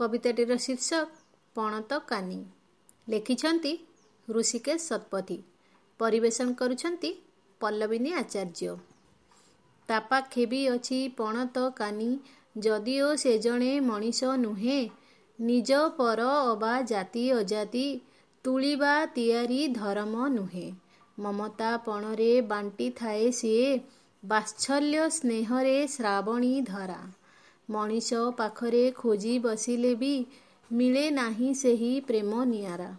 କବିତାଟିର ଶୀର୍ଷକ ପଣତ କାନି। ଲେଖିଛନ୍ତି ଋଷିକେଶ ଶତପଥୀ। ପରିବେଷଣ କରୁଛନ୍ତି ପଲ୍ଲବିନୀ ଆଚାର୍ଯ୍ୟ। ତା ପାଖେ ବି ଅଛି ପଣତ କାନି। ଯଦିଓ ସେ ଜଣେ ମଣିଷ ନୁହେଁ ନିଜ ପର ଅବା ଜାତି ଅଜାତି ତୁଳିବା ତିଆରି ଧରମ ନୁହେଁ। ମମତା ପଣରେ ବାଣ୍ଟିଥାଏ ସିଏ ବାତ୍ସଲ୍ୟ ସ୍ନେହରେ ଶ୍ରାବଣୀ ଧାରା। ମଣିଷ ପାଖରେ ଖୋଜି ବସିଲେ ବି ମିଳେ ନାହିଁ ସେହି ପ୍ରେମ ନିଆରା।